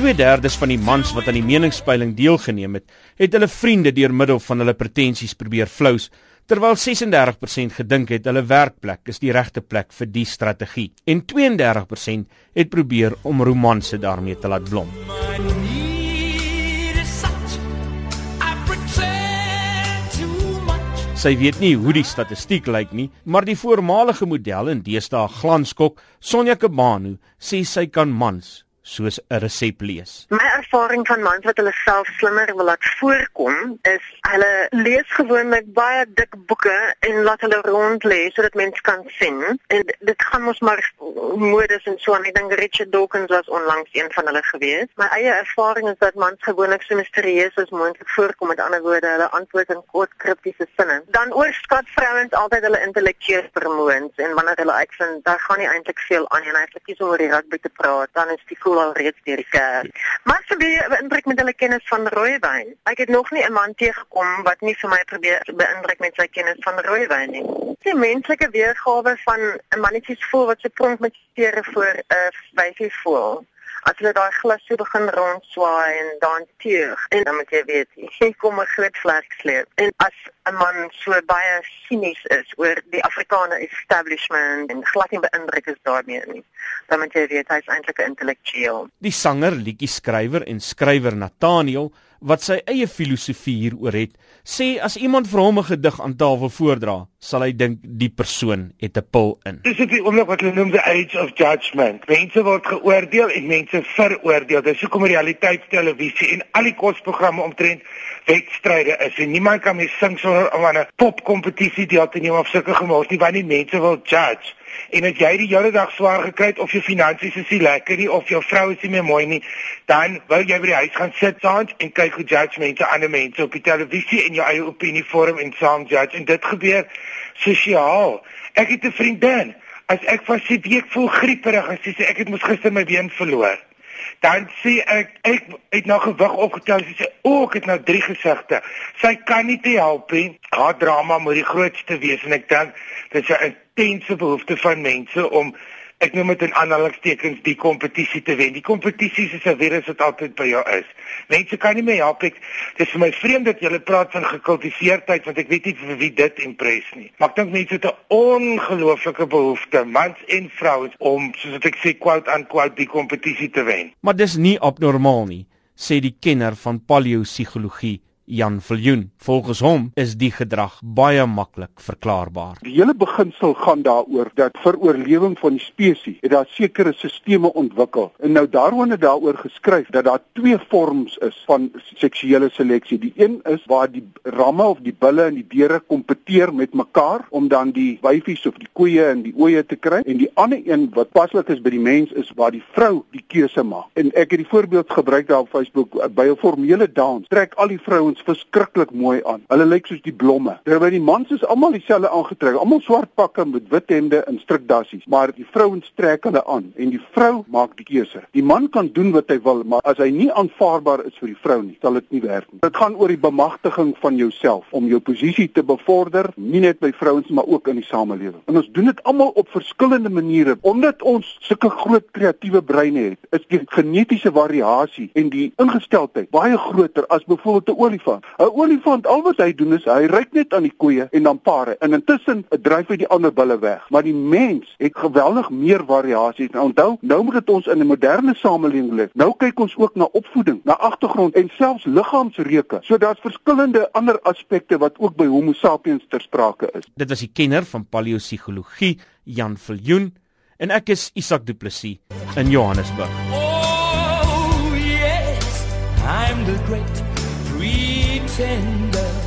2/3 van die mans wat aan die meningspeiling deelgeneem het, het hulle vriende deur middel van hulle pretensies probeer flous, terwyl 36% gedink het hulle werkplek is die regte plek vir die strategie en 32% het probeer om romanse daarmee te laat blom. Sy weet nie hoe die statistiek lyk nie, maar die voormalige model en deesdae glanskok, Sonja Kabano, sê sy kan mans soos 'n resep lees. My ervaring van mans wat hulle self slimmer wil laat voorkom is hulle lees gewoonlik baie dik boeke en laat hulle rond lê sodat mense kan sien. En dit gaan mos maar modes en so en ek dink Richard Dawkins was onlangs een van hulle gewees. My eie ervaring is dat mans gewoonlik so misterieus as moontlik voorkom met ander woorde hulle antwoord in kort kriptiese sinne. Dan oorskat vrouens altyd hulle intellektuele vermoëns en wanneer hulle uitvind daar gaan nie eintlik veel aan en hy het gekies om oor die rugby te praat, dan is die cool al reeds deur die kerk. Maar vir die beïndruk met hulle kennis van rooiwyn. Ek het nog nie 'n man teëgekom wat nie vir my probeer beïndruk met sy kennis van rooiwyn nie. Die menslike weergawe van 'n mannetjie se voel wat se pronk met stere voor 'n uh, wyfie voel as hulle daai glas so begin rondswaai en dan teug en dan moet jy weet jy kom 'n groot vlek sleep. En as 'n man so baie sinies is oor die Afrikaner establishment en glad nie beïndruk is daarmee nie dan moet jy weet hy's eintlik 'n intellektueel. Die sanger liedjie skrywer en skrywer Nathaniel wat sy eie filosofie hieroor het, sê as iemand vir hom 'n gedig aan tafel voordra, sal hy dink die persoon het 'n pil in. Dis die oomblik wat hulle noem the age of judgment. Mense word geoordeel en mense veroordeel. Dis hoekom realiteitstelevisie en al die kosprogramme omtrent wedstryde is en niemand kan meer sing sonder om aan 'n popkompetisie deel te neem of sulke gemors nie, want die mense wil judge. En as jy die hele dag swaar gekry het of jou finansies is nie lekker nie of jou vrou is nie meer mooi nie, dan wil jy by die huis gaan sit saans en kyk hoe judgmente ander mense op die televisie en jou eie opinie vorm en saam judge en dit gebeur sosiaal. Ek het 'n vriendin, as ek vas sê ek voel grieperig en sy sê ek het mos gister my been verloor. Dan sê ek ek het nou gewig opgetel sy sê o, ek het nou drie gesigte. Sy kan nie te help nie. Haar drama moet die grootste wees en ek dink dit is 'n intense behoefte van mense om ek noem dit in aanhalingstekens die kompetisie te wen. Die kompetisie is 'n virus wat altyd by jou is. Mense kan nie meer help ek dis vir my vreemd dat jy praat van gekultiveerdheid want ek weet nie vir wie dit impres nie. Maar ek dink mense het 'n ongelooflike behoefte, mans en vrouens om soos ek sê quote unquote die kompetisie te wen. Maar dis nie abnormaal nie, sê die kenner van paleopsigologie Jan Viljoen. Volgens hom is die gedrag baie maklik verklaarbaar. Die hele beginsel gaan daaroor dat vir oorlewing van die spesies het daar sekere stelsels ontwikkel. En nou daaroor het daaroor geskryf dat daar twee vorms is van seksuele seleksie. Die een is waar die ramme of die bulle en die beere kompeteer met mekaar om dan die wyfies of die koeie en die ooe te kry. En die ander een wat paslik is by die mens is waar die vrou die keuse maak. En ek het die voorbeeld gebruik daar op Facebook by 'n formele dans. Trek al die vrouens verskriklik mooi aan. Hulle lyk soos die blomme. Terwyl die mans is almal dieselfde aangetrek, almal swart pakke met wit hemde en strikdassies, maar die vrouens trek hulle aan en die vrou maak die keuse. Die man kan doen wat hy wil, maar as hy nie aanvaarbaar is vir die vrou nie, sal dit nie werk nie. Dit gaan oor die bemagtiging van jouself om jou posisie te bevorder, nie net by vrouens maar ook in die samelewing. En ons doen dit almal op verskillende maniere omdat ons sulke groot kreatiewe breine het. Is die genetiese variasie en die ingesteldheid baie groter as byvoorbeeld 'n olifant olifant. 'n Olifant al wat hy doen is hy ryk net aan die koeie en dan pare en intussen dryf hy die ander bulle weg. Maar die mens het geweldig meer variasies. Nou onthou, nou moet dit ons in 'n moderne samelewing leef. Nou kyk ons ook na opvoeding, na agtergrond en selfs liggaamsreuke. So daar's verskillende ander aspekte wat ook by Homo sapiens ter sprake is. Dit was die kenner van paleopsigologie, Jan Viljoen, en ek is Isak Du Plessis in Johannesburg. Oh yes, I'm the great Sweet tender.